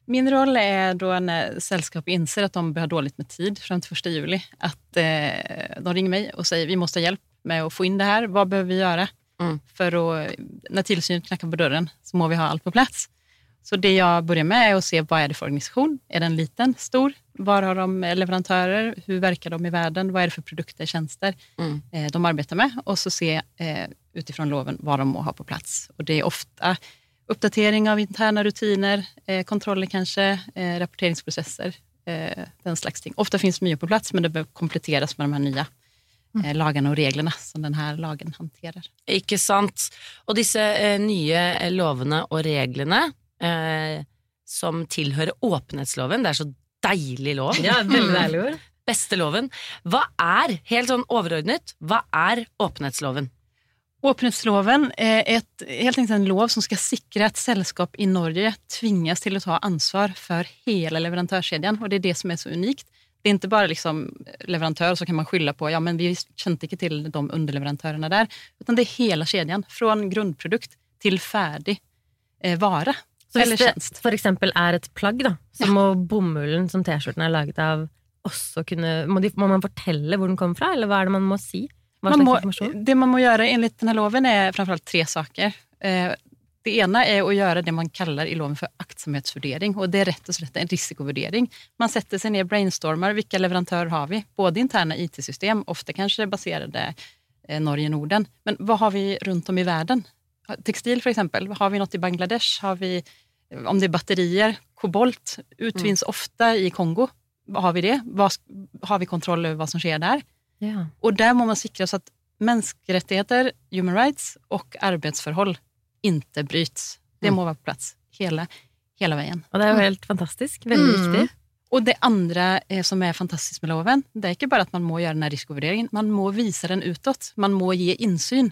Min roll er da en selskap innser at de har dårlig med tid frem til 1 juli, at eh, de ringer meg og sier vi må ha hjelp med å få inn det her. Hva bør vi gjøre? Mm. For å, når tilsynet knakker på døren, så må vi ha alt på plats. Så det jag börjar med är att se vad är det för organisation? Är den liten? Stor? Var har de leverantörer? Hur verkar de i världen? Vad är det för produkter, tjänster Mm. eh, de arbetar med? Och så se eh, utifrån loven vad de må ha på plats. Och det är ofta uppdatering av interna rutiner, eh, kontroller kanske, rapporteringsprosesser, rapporteringsprocesser, den slags ting. Ofta finns mye på plats, men det behöver kompletteras med de her nye Mm. lagene og reglene som denne lagen hanterer. Ikke sant? Og disse nye lovene og reglene eh, som tilhører åpenhetsloven, det er så deilig lov. Ja, veldig deilig ord. Beste loven. Hva er, helt sånn overordnet, hva er åpenhetsloven? Åpenhetsloven er et, helt enkelt en lov som skal sikre at selskap i Norge tvinges til å ta ansvar for hele leverandørkjeden, og det er det som er så unikt. Det er ikke bare liksom leverandør, så kan man skylde på ja, men vi kjente ikke til de underleverandørene der, men det er hele kjeden, fra grunnprodukt til ferdig eh, vare Så hvis det for eksempel er et plagg, da, så må bomullen som T-skjorten er laget av, også kunne må, de, må man fortelle hvor den kommer fra, eller hva er det man må si? Man må, det man må gjøre enligt denne loven er framfor alt tre saker. Eh, det ene er å gjøre det man kaller i loven for aktsomhetsvurdering, og det er rett og slett en risikovurdering. Man setter seg ned brainstormer hvilke leverandører har vi, både interne IT-system, ofte kanskje baserte eh, Norge-Norden, men hva har vi rundt om i verden? Tekstil eksempel, har vi noe i Bangladesh? Har vi, om det er batterier, kobolt, utvinnes ofte i Kongo. Har vi det? Har vi kontroll over hva som skjer der? Yeah. Och där må man sikra så att menneskerettigheter, human rights och arbetsförhåll inte bryts. Det Mm. må være på plass hele, hele veien. Og det er jo helt fantastisk. Veldig Mm. viktig. Og det andre eh, som er fantastisk med loven, det er ikke bare at man må gjøre den risikovurderingen, man må vise den utåt. Man må gi insyn.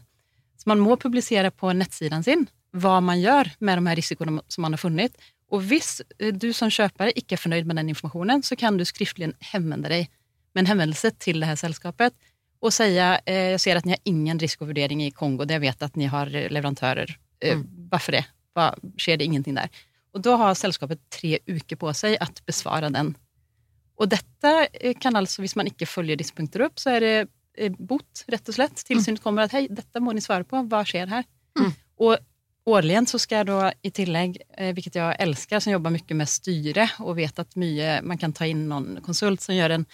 Man må publisere på nettsidan sin hva man gjør med de her risikoene som man har funnit. Og hvis eh, du som kjøper ikke er fornøyd med den informasjonen, så kan du skriftlig henvende deg med en henvendelse til det her selskapet og si eh, jeg ser at dere har ingen risikovurdering i Kongo, det jeg vet at dere har leverandører. leverantörer. Eh, Varför det? Hva, sker det ingenting der? Og da har selskapet tre uker på seg at besvare den. Og dette eh, kan altså, hvis man ikke følger disse punkter opp, så er det eh, bot, rett og slett. Tilsynet kommer at hei, dette må ni svare på, hva skjer her? Mm. Og årligen så skal jeg da i tillegg, eh, vilket jeg elsker, som jobber mye med styre og vet at mye, man kan ta inn noen konsult som gjør en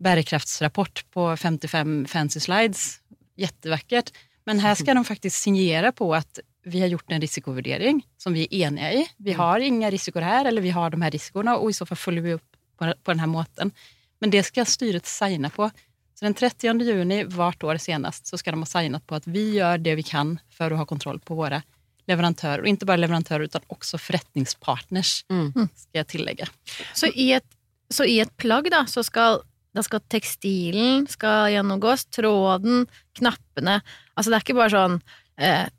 bærekraftsrapport på 55 fancy slides. Jättevackert. Men her skal de faktisk signere på at vi har gjort en risikovurdering som vi er enige i. Vi har inga risikoer her, eller vi har de her risikoene, og i så fall følger vi opp på, på den här måten. Men det skal styret signe på. Så den 30 juni hvert år senest så skal de ha signet på at vi gjør det vi kan for å ha kontroll på våra Og ikke bare bara men utan forretningspartners, förrättningspartners, skal jeg tillegge. Så i et, så i et plagg da, så skal, da skal tekstilen skal gjennomgås, tråden, knappene Altså det er ikke bare sånn eh,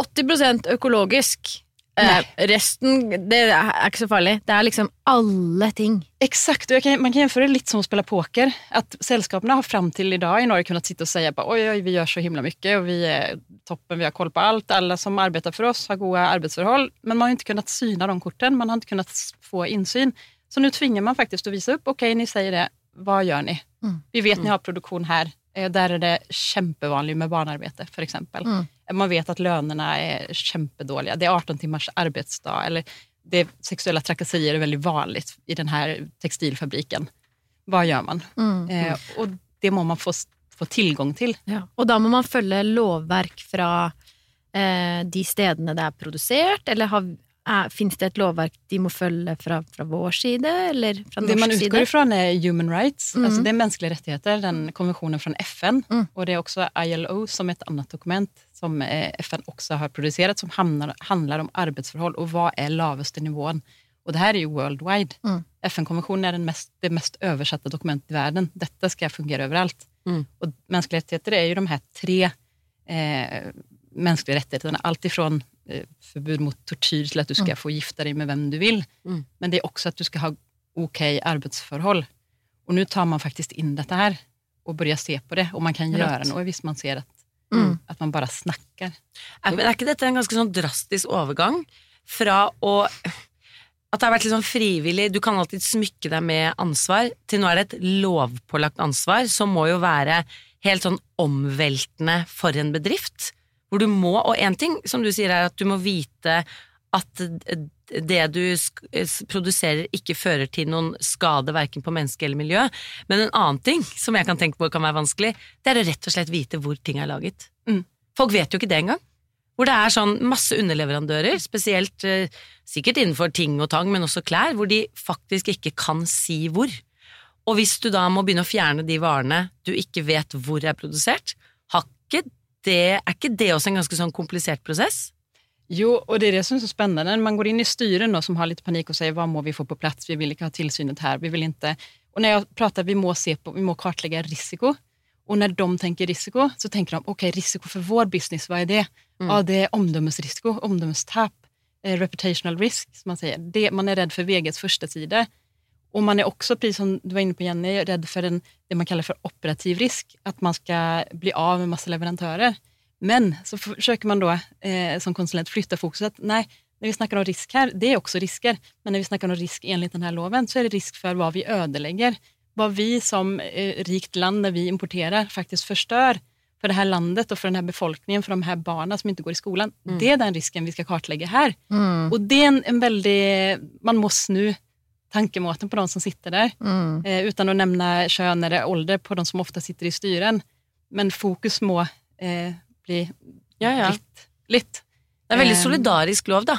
80% økologisk. Eh, resten, det er ikke så farlig. Det er liksom alle ting. Exakt, og kan, man kan jämföra det lite som å spille poker. At Selskapene har fram i dag i Norge kunnet sitte og si oi, oi, oj, vi gjør så himla mye, og vi er toppen, vi har koll på alt. Alle som arbeider for oss har gode arbeidsforhold. Men man har ikke kunnet syne de kortene, man har ikke kunnet få innsyn. Så nå tvinger man faktisk å vise opp. Ok, ni sier det, hva gjør ni? Mm. Vi vet ni har produksjon här. Eh, er det kjempevanlig med barnarbete, f.eks. exempel. Mm. Man vet at lønnene er kjempedårlige. Det er 18 timers arbeidsdag. Eller det Seksuelle sexuella trakasserier er veldig vanligt i denne tekstilfabrikken. Hva gjør man? Mm. Eh, og det må man få, få tilgang til. Ja. Og da må man følge lovverk fra eh, de stedene det er produsert, eller har, fins det et lovverk de må følge fra, fra vår side, eller fra Det man utgår side? ifrån er human rights, Mm. Altså det er menneskelige rettigheter, den konventionen fra FN. Mm. Og det er også ILO som et annet dokument som eh, FN også har produsert, som handler, handler om arbeidsforhold og hva er laveste nivån. Og det her er jo worldwide. Mm. FN-konventionen er den mest, det mest oversatte dokumentet i verden. Detta skal fungere overalt. Mm. menneskelige rettigheter er jo ju de her tre eh, mänskliga rättigheterna. Allt ifrån eh, förbud mot tortyr till att du ska Mm. få gifta dig med vem du vill. Mm. Men det är också att du ska ha okej arbetsförhåll. Och nu tar man faktiskt in detta här och börjar se på det och man kan Rätt. göra noe hvis man ser att, Mm. att man bare snakker. Er, er ikke dette en ganske sånn drastisk overgang fra å At det har vært sånn frivillig, du kan alltid smykke deg med ansvar, til nå er det et lovpålagt ansvar, som må jo være helt sånn omveltende for en bedrift. Hvor du må, og én ting som du sier er at du må vite at det du produserer ikke fører til noen skade verken på menneske eller miljø. Men en annen ting som jeg kan tenke på kan være vanskelig, det er å rett og slett vite hvor ting er laget. Mm. Folk vet jo ikke det engang. Hvor det er sånn masse underleverandører, spesielt eh, sikkert innenfor ting og tang, men også klær, hvor de faktisk ikke kan si hvor. Og hvis du da må begynne å fjerne de varene du ikke vet hvor er produsert, har ikke det, er ikke det også en ganske sånn komplisert prosess? Jo, og det er det som er så spennende. Når man går inn i styren som har litt panikk og sier 'hva må vi få på plass', vi vil ikke ha tilsynet her, vi vil ikke Og når jeg prater, vi må, se på, vi må kartlegge risiko. Og når de tenker risiko så tenker de, ok, risiko for vår business, hva er det? Ja, det er omdømmesrisiko, omdømmestap, eh, reputational risk som man sier. Det, man er redd for VGs første sida. Och man är också, precis som du var inne på Jenny, rädd för en, det man kallar för operativ risk, att man ska bli av med massa leverantörer. Men så försöker man då eh, som konsulent flytta fokuset. Nej, när vi snackar om risk här, det är också risker. Men när vi snackar om risk enligt den här loven så är det risk för vad vi ödelägger. Vad vi som eh, rikt land när vi importerar faktiskt förstör för det här landet och för den här befolkningen, för de här barnen som inte går i skolan. Det är den risken vi ska kartlägga här. Mm. Och det är en, en väldig, man må nu tankemåten på de som sitter där. Mm. Eh, utan att nämna kön eller ålder på de som ofta sitter i styren. Men fokus må eh, bli Ja, ja. litt. litt. Det er veldig Eh, solidarisk lov, da.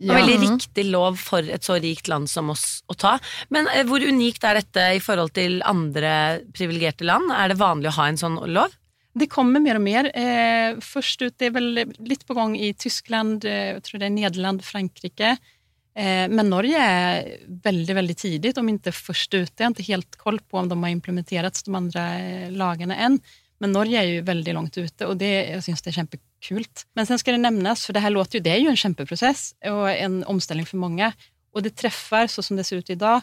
Ja. Og veldig riktig lov for et så rikt land som oss å ta. Men eh, hvor unikt er dette i forhold til andre privilegerte land? Er det vanlig å ha en sånn lov? Det kommer mer og mer. Eh, først ut, det er vel litt på gang i Tyskland, eh, jeg tror det er Nederland, Frankrike. Eh, men Norge är väldigt, väldigt tidigt, om inte först ute. Jag har inte helt koll på om de har implementerats, de andra lagene lagarna än. Men Norge er jo veldig langt ute og det, jag syns det er kjempekult. Men sen skal det nevnes, for det her låter jo, det er jo en kjempeprosess og en omstilling for mange. Og det treffer, så som det ser ut i dag,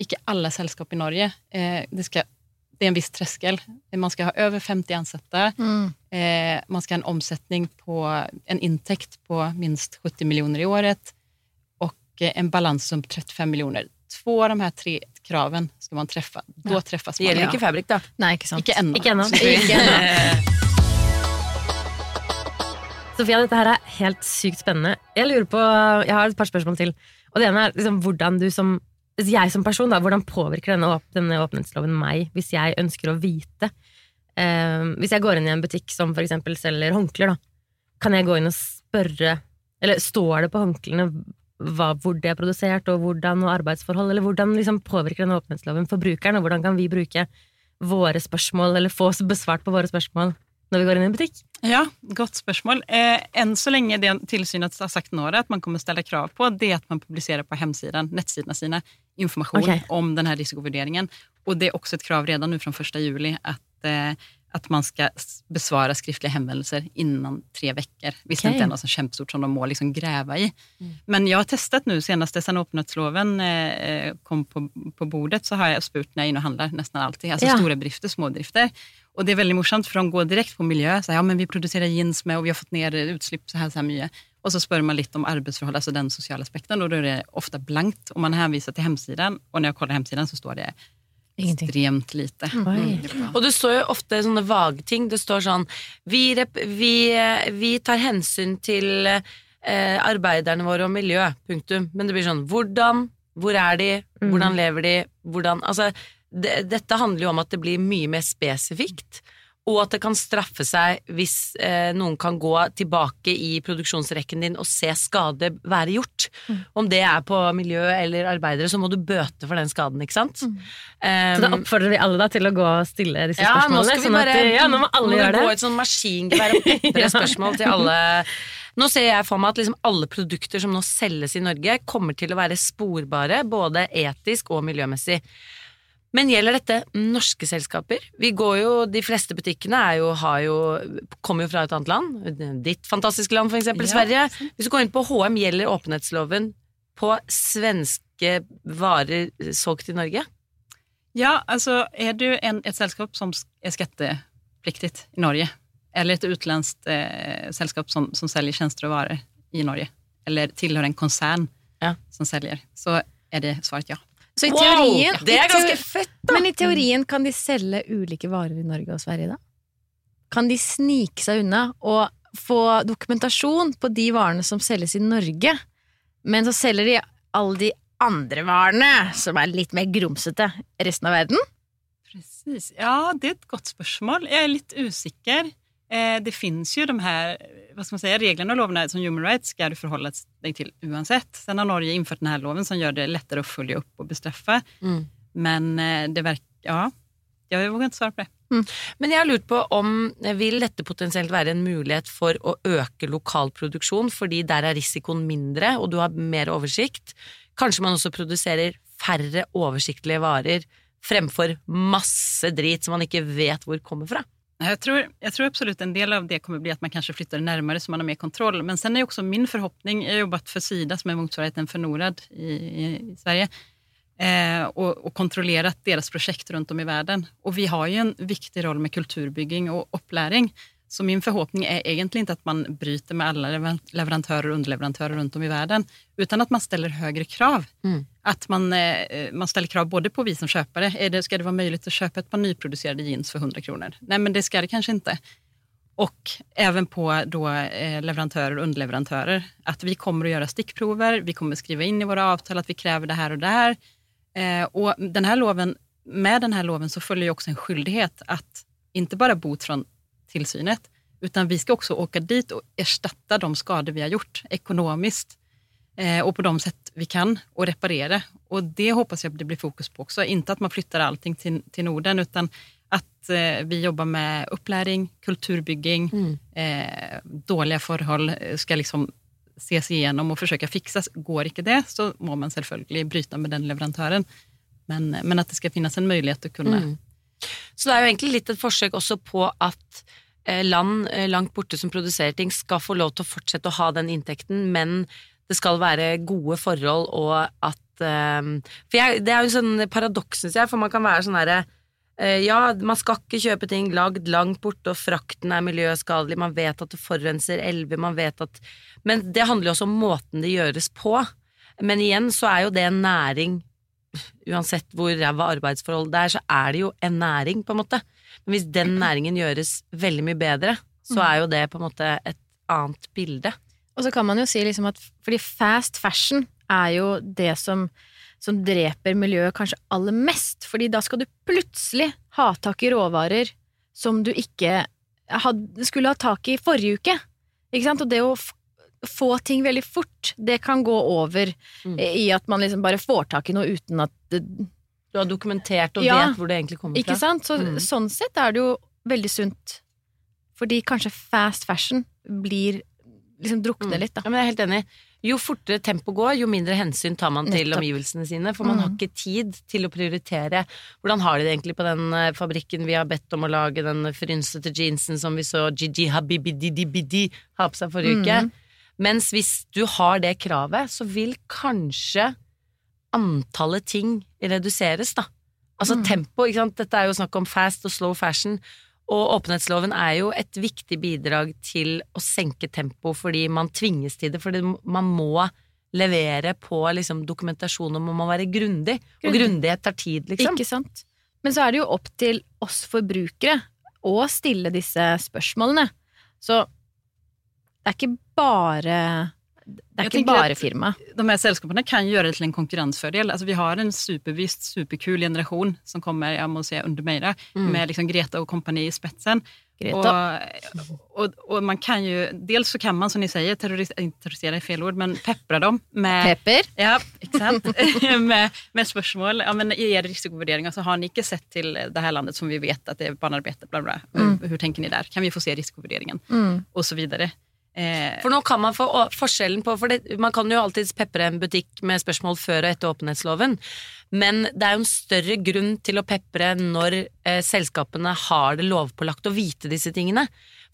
ikke alle selskap i Norge. Eh, det, skal, det er en viss tröskel. Man skal ha over 50 ansatte. Mm. Eh, man skal ha en omsetning på en inntekt på minst 70 miljoner i året och en balanssum på 35 miljoner. Två av de här tre kraven ska man träffa. Då träffas Det man. gjelder ikke Fabrik, da. Nei, ikke sant. Ikke ennå. Ikke ennå. Ikke ennå. Sofia, dette her er helt sykt spennende. Jeg lurer på, jeg har et par spørsmål til. Og det ene er liksom, hvordan du som jeg som person, da, hvordan påvirker denne, åp denne åpenhetsloven meg hvis jeg ønsker å vite? Eh, hvis jeg går inn i en butikk som eksempel selger håndklær, da, kan jeg gå inn og spørre Eller står det på håndklærne hva, hvor det er produsert, og hvordan og arbeidsforhold, eller hvordan liksom påvirker denne åpenhetsloven forbrukeren, og hvordan kan vi bruke våre spørsmål, eller få besvart på våre spørsmål når vi går inn i en butikk? Ja, godt spørsmål. Eh, enn så lenge det tilsynet har sagt nå at man kommer stille krav på, det at man publiserer på hemsiden, nettsidene sine informasjon okay. om denne risikovurderingen. Og det er også et krav redan nå fra 1. juli at, eh, at man skal besvara skriftlige henvendelser innen tre veckor. Hvis det Ok. ikke er noe sånn kjempestort som de må liksom grave i. Men jeg har testet nå, senest sen åpenhetsloven eh, kom på, på bordet, så har jeg spurt når jeg inn inne og handler, nesten alltid. Altså Ja. store drifter, små bedrifter. Og det er veldig morsomt, for de går direkte på miljø. Så, ja, men vi produserer jeans med, og vi har fått ned utslipp så her, så her mye. Og så spør man litt om arbeidsforhold, altså den sosiale aspekten, og da er det ofte blankt. Og man henviser til hemsiden, og når jeg kollar hemsiden, så står det. Ekstremt lite. Mm. Og det står jo ofte sånne vage ting. Det står sånn Vi, rep vi, eh, vi tar hensyn til eh, arbeiderne våre og miljø. Punktum. Men det blir sånn hvordan? Hvor er de? Hvordan lever de? Hvordan Altså, det, dette handler jo om at det blir mye mer spesifikt. Og at det kan straffe seg hvis eh, noen kan gå tilbake i produksjonsrekken din og se skade være gjort. Om det er på miljø eller arbeidere, så må du bøte for den skaden, ikke sant? Så da Um, oppfordrer vi alle da til å gå og stille disse ja, nå spørsmålene. skal vi sånn at- bare ja, nå må alle gjøre gå det. et sånn maskingevær og pepre spørsmål til alle. Nå ser jeg for meg at liksom alle produkter som nå selges i Norge, kommer til å være sporbare, både etisk og miljømessig. Men gjelder dette norske selskaper? Vi går jo, De fleste butikkene jo, har jo, kommer jo fra et annet land. Ditt fantastiske land, for eksempel, Ja, Sverige. Hvis du går inn på HM, gjelder åpenhetsloven på svenske varer solgt i Norge? Ja, altså er du en, et selskap som er skattepliktig i Norge, eller et utenlandsk eh, selskap som, som selger tjenester og varer i Norge, eller tilhører en konsern Ja. som selger, så er det svaret ja. Så i teorien, det er ganske fett, da! Men i teorien kan de selge ulike varer i Norge og Sverige, da? Kan de snike seg unna og få dokumentasjon på de varene som selges i Norge, men så selger de alle de andre varene, som er litt mer grumsete, resten av verden? Presis. Ja, det er et godt spørsmål. Jeg er litt usikker. Eh, det fins jo de her hva skal man säga, reglene og lovene som human rights skal du forholde deg til uansett. Så har Norge innført denne loven som gjør det lettere å følge opp og bestraffe. Mm. Men eh, det verker ja, jeg våger ikke svare på det. Men jeg har lurt på om vil dette potensielt være en mulighet for å øke lokal produksjon, fordi der er risikoen mindre, og du har mer oversikt. Kanskje man også produserer færre oversiktlige varer fremfor masse drit som man ikke vet hvor kommer fra. Jeg tror, jeg tror absolutt en del av det kommer bli at man kanskje flytter nærmere så man har mer kontroll. Men sen er jo også min forhåpning, jeg har jobbet for Sida som er motsvarigheten for Norad i, i, Sverige, eh, og, og kontrollerat deres prosjekt rundt om i verden. Og vi har jo en viktig roll med kulturbygging og opplæring. Så min forhåpning er egentlig ikke at man bryter med alle lever- leverantører og underleverantører rundt om i verden, utan at man stiller høyere krav. Mm. At man, eh, man ställer krav både på vi som köpare. Är det, ska det vara möjligt att köpa ett par nyproducerade jeans för 100 kronor? Nej, men det ska det kanske inte. Och även på då, eh, leverantörer och underleverantörer. Att vi kommer att göra stickprover, vi kommer att skriva in i våra avtal att vi kräver det här och det här. Eh, och den här loven, med den här loven så följer ju också en skyldighet att inte bara bot från tillsynet, utan vi ska också åka dit och ersätta de skador vi har gjort ekonomiskt eh, och på de sätt vi kan och reparera. Och det hoppas jag det blir fokus på också. Inte att man flyttar allting till, till Norden utan att eh, vi jobbar med uppläring, kulturbygging, eh, dåliga forhold eh, ska liksom ses igenom och försöka fixas. Går ikke det så må man selvfølgelig bryte med den leverandøren. Men, men at det skal finnes en mulighet til å kunne Mm. Så det er jo egentlig litt et forsøk også på at eh, land eh, langt borte som produserer ting, skal få lov til å fortsette å ha den inntekten, men det skal være gode forhold, og at eh, For jeg, det er jo sånn paradoks, syns jeg, for man kan være sånn herre ja, man skal ikke kjøpe ting lagd langt borte, og frakten er miljøskadelig, man vet at det forurenser elver, man vet at Men det handler jo også om måten det gjøres på. Men igjen så er jo det en næring uansett hvor ræva arbeidsforhold det er, så er det jo en næring, på en måte. Men hvis den næringen gjøres veldig mye bedre, så er jo det på en måte et annet bilde. Og så kan man jo si liksom at fordi fast fashion er jo det som, som dreper miljøet kanskje aller mest, fordi da skal du plutselig ha tak i råvarer som du ikke had, skulle ha tak i forrige uke. Ikke sant? Og det å få ting veldig fort, det kan gå over Mm. i at man liksom bare får tak i noe uten at det, Du har dokumentert og Ja. vet hvor det egentlig kommer fra. Ikke sant? Så, Mm. Sånn sett er det jo veldig sunt. Fordi kanskje fast fashion blir liksom drukner Mm. litt, da. Ja, men jeg er helt enig. Jo fortere tempo går, jo mindre hensyn tar man til Nettopp. omgivelsene sine. For man Mm. har ikke tid til å prioritere. Hvordan har de det egentlig på den eh, fabrikken vi har bedt om å lage den frynsete jeansen som vi så Gigi Habibidi ha på seg forrige uke? Mens hvis du har det kravet, så vil kanskje antallet ting reduseres, da. Altså Mm. tempo, ikke sant. Dette er jo snakk om fast og slow fashion. Og åpenhetsloven er jo et viktig bidrag til å senke tempo fordi man tvinges til det. Fordi man må levere på liksom, dokumentasjon og man må være grundig. Og Grundig. grundighet tar tid, liksom. Ikke sant? Men så er det jo opp til oss forbrukere å stille disse spørsmålene. Så det er ikke bare Det er Jeg ikke bare firmaet. de her selskapene kan gjøre det til en konkurransefordel. Altså, vi har en supervisst, superkul generation som kommer, jeg må si, under Meira Mm. med liksom Greta og kompani i spetsen. Greta. og, og, och man kan jo dels så kan man som ni sier, terrorisere i feil ord, men peppra dem med Pepper. Ja, exakt. med, med spørsmål. Ja, men I er risikovurderinger så har ni ikke sett til det her landet som vi vet at det er barnearbeid, bla, bla. Hur tenker ni der? Kan vi få se risikovurderingen? Mm. Og så videre. Eh, For nå kan man få forskjellen på For det, man kan jo alltids pepre en butikk med spørsmål før og etter åpenhetsloven, men det er jo en større grunn til å pepre når eh, selskapene har det lovpålagt å vite disse tingene.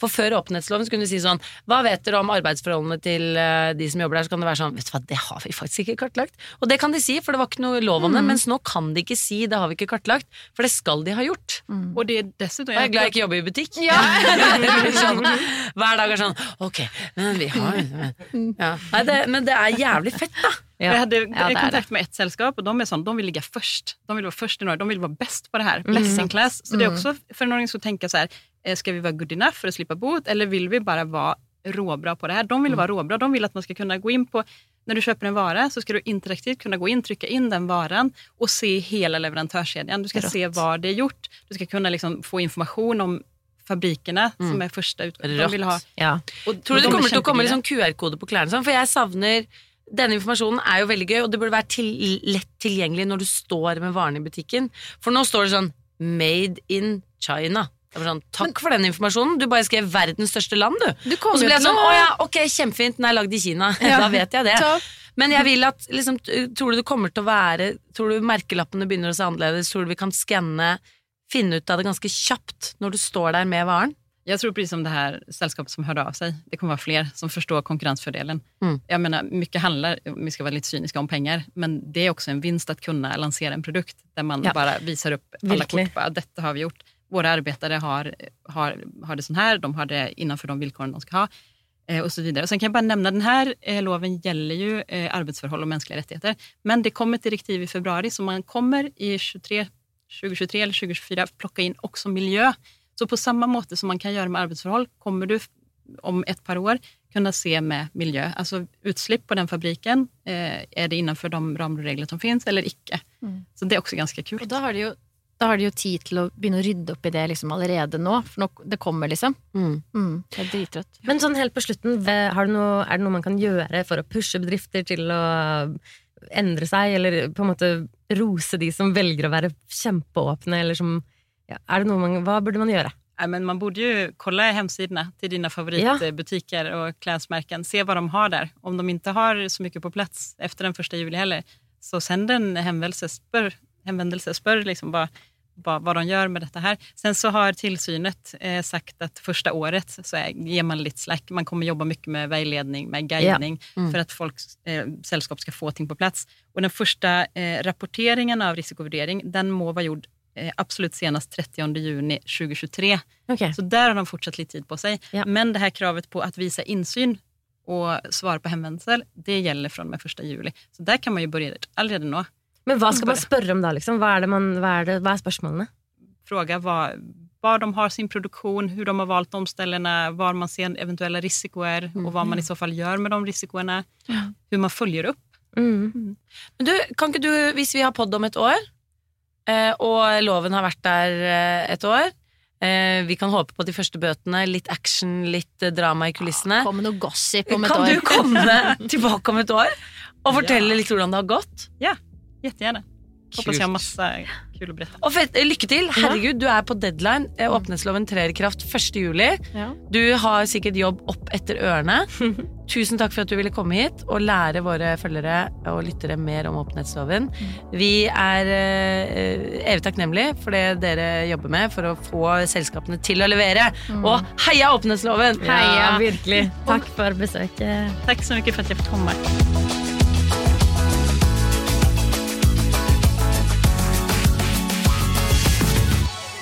For før åpenhetsloven så kunne du si sånn Hva vet dere om arbeidsforholdene til eh, de som jobber der? Så kan det være sånn Vet du hva, det har vi faktisk ikke kartlagt. Og det kan de si, for det var ikke noe lov om det, mens nå kan de ikke si det har vi ikke kartlagt, for det skal de ha gjort. og det er dessuten Og jeg er glad jeg ikke jobber i butikk. Ja. Sånn, hver dag er sånn Ok, men vi har ja. Nei, det, Men det er jævlig fett, da. Ja. Jeg hadde Ja, det kontakt med et selskap, og de er sånn, de vil ligge først. De vil være først i Norge, de vil være best på det her. Best in class. Så det er også for en organisasjon å tenke så her, eh, skal vi være good enough for å slippe bot, eller vil vi bare være råbra på det her? De vil være råbra. De vil at man skal kunne gå inn på når du kjøper en vare, så skal du interaktivt kunne gå inn, trykke inn den varen og se hele leverandørskjeden. Du skal Rått. se hva det er gjort. Du skal kunne liksom få informasjon om fabrikkene, som er første utgangspunkt. De vil ha, Ja. og, Tror du det de er kommer til å komme liksom QR-kode på klærne? Sånn? For jeg savner Denne informasjonen er jo veldig gøy, og det burde være til, lett tilgjengelig når du står med varene i butikken. For nå står det sånn 'Made in China'. Det var sånn, Takk for den informasjonen. Du bare skrev 'verdens største land', du. Du Og så ble jeg sånn å 'Å ja, ok, kjempefint, den er lagd i Kina'. Ja. Da vet jeg det. Topp. Men jeg vil at liksom, Tror du det kommer til å være Tror du merkelappene begynner å se annerledes? Tror du vi kan skanne Finne ut av det ganske kjapt når du står der med varen? Jeg tror precis som det här sällskapet som hörde av sig, det kommer vara fler som förstår konkurrensfördelen. Mm. Jag menar, mycket handlar, vi ska vara lite cyniska, om pengar, men det är också en vinst att kunna lansera en produkt där man Ja. bara visar upp alla Virkelig. kort. Bara, detta har vi gjort. Våra arbetare har, har, har det sån här, de har det innanför de villkoren de ska ha. Eh, och så vidare. Och sen kan jag bara nämna, den här eh, loven gäller ju arbeidsforhold arbetsförhåll och mänskliga rättigheter. Men det kommer ett direktiv i februari, så man kommer i 23, 2023 eller 2024 plocka in också miljö. Så på samme måte som man kan gjøre med arbeidsforhold, kommer du om et par år kunne se med miljø. Altså utslipp på den fabrikken, eh, er det innenfor de ramregler som finnes, eller ikke? Mm. Så det er også ganske kult. Og da har de jo da har de jo tid til å begynne å rydde opp i det liksom allerede nå, for nå, det kommer, liksom. Mm, det er drittrøtt. Men sånn helt på slutten, har du noe, er det noe man kan gjøre for å pushe bedrifter til å endre seg, eller på en måte rose de som velger å være kjempeåpne, eller som ja, er det noe man, Hva burde man gjøre? Nei, men man burde jo kolla hemsidene til dine favorittbutikker favoritbutiker og klädesmärken. Se hva de har der. Om de ikke har så mye på plass efter den første juli heller, så send en henvendelse. Spör, hänvändelse, spör liksom vad, vad, vad de gör med detta här. Sen så har tillsynet eh, sagt att första året så är, ger man lite slack. Man kommer jobba mycket med veiledning, med guidning Mm. för att folk, eh, sällskap ska få ting på plats. Och den första eh, rapporteringen av risikovurdering, den må vara gjord eh, absolut senast 30 juni 2023. Ok, Så der har de fortsatt litt tid på seg. Ja. Men det her kravet på at vise innsyn og svare på henvendelser, det gjelder fra og med 1. juli. Så der kan man jo begynne allerede nå. Men hva skal man spørre om da, liksom? Hva er, det man, hva er, det, hva er spørsmålene? Fråga hva, var de har sin produksjon, hvordan de har valgt de hvor man ser eventuelle risikoer og hva man i så fall gjør med de risikoene. Hvordan man følger opp. Mm. Men du, kan ikke du, hvis vi har podd om et år, eh, og loven har vært der eh, et år eh, Vi kan håpe på de første bøtene, litt action, litt drama i kulissene. Kom med noe gossip om et Kan år. du komme tilbake om et år og fortelle litt hvordan det har gått? Jättegärna. Håper jag har masse kule att. Og fett, lykke til! Herregud, du er på deadline. Eh, Åpenhetsloven trer i kraft 1. juli. Ja. Du har sikkert jobb opp etter ørene. Tusen takk for at du ville komme hit og lære våre følgere og lyttere mer om åpenhetsloven. Vi er eh, evig takknemlige for det dere jobber med for å få selskapene til å levere. Og heia åpenhetsloven! Heia, virkelig. Takk for besøket. Takk så mye for at jeg fikk komma.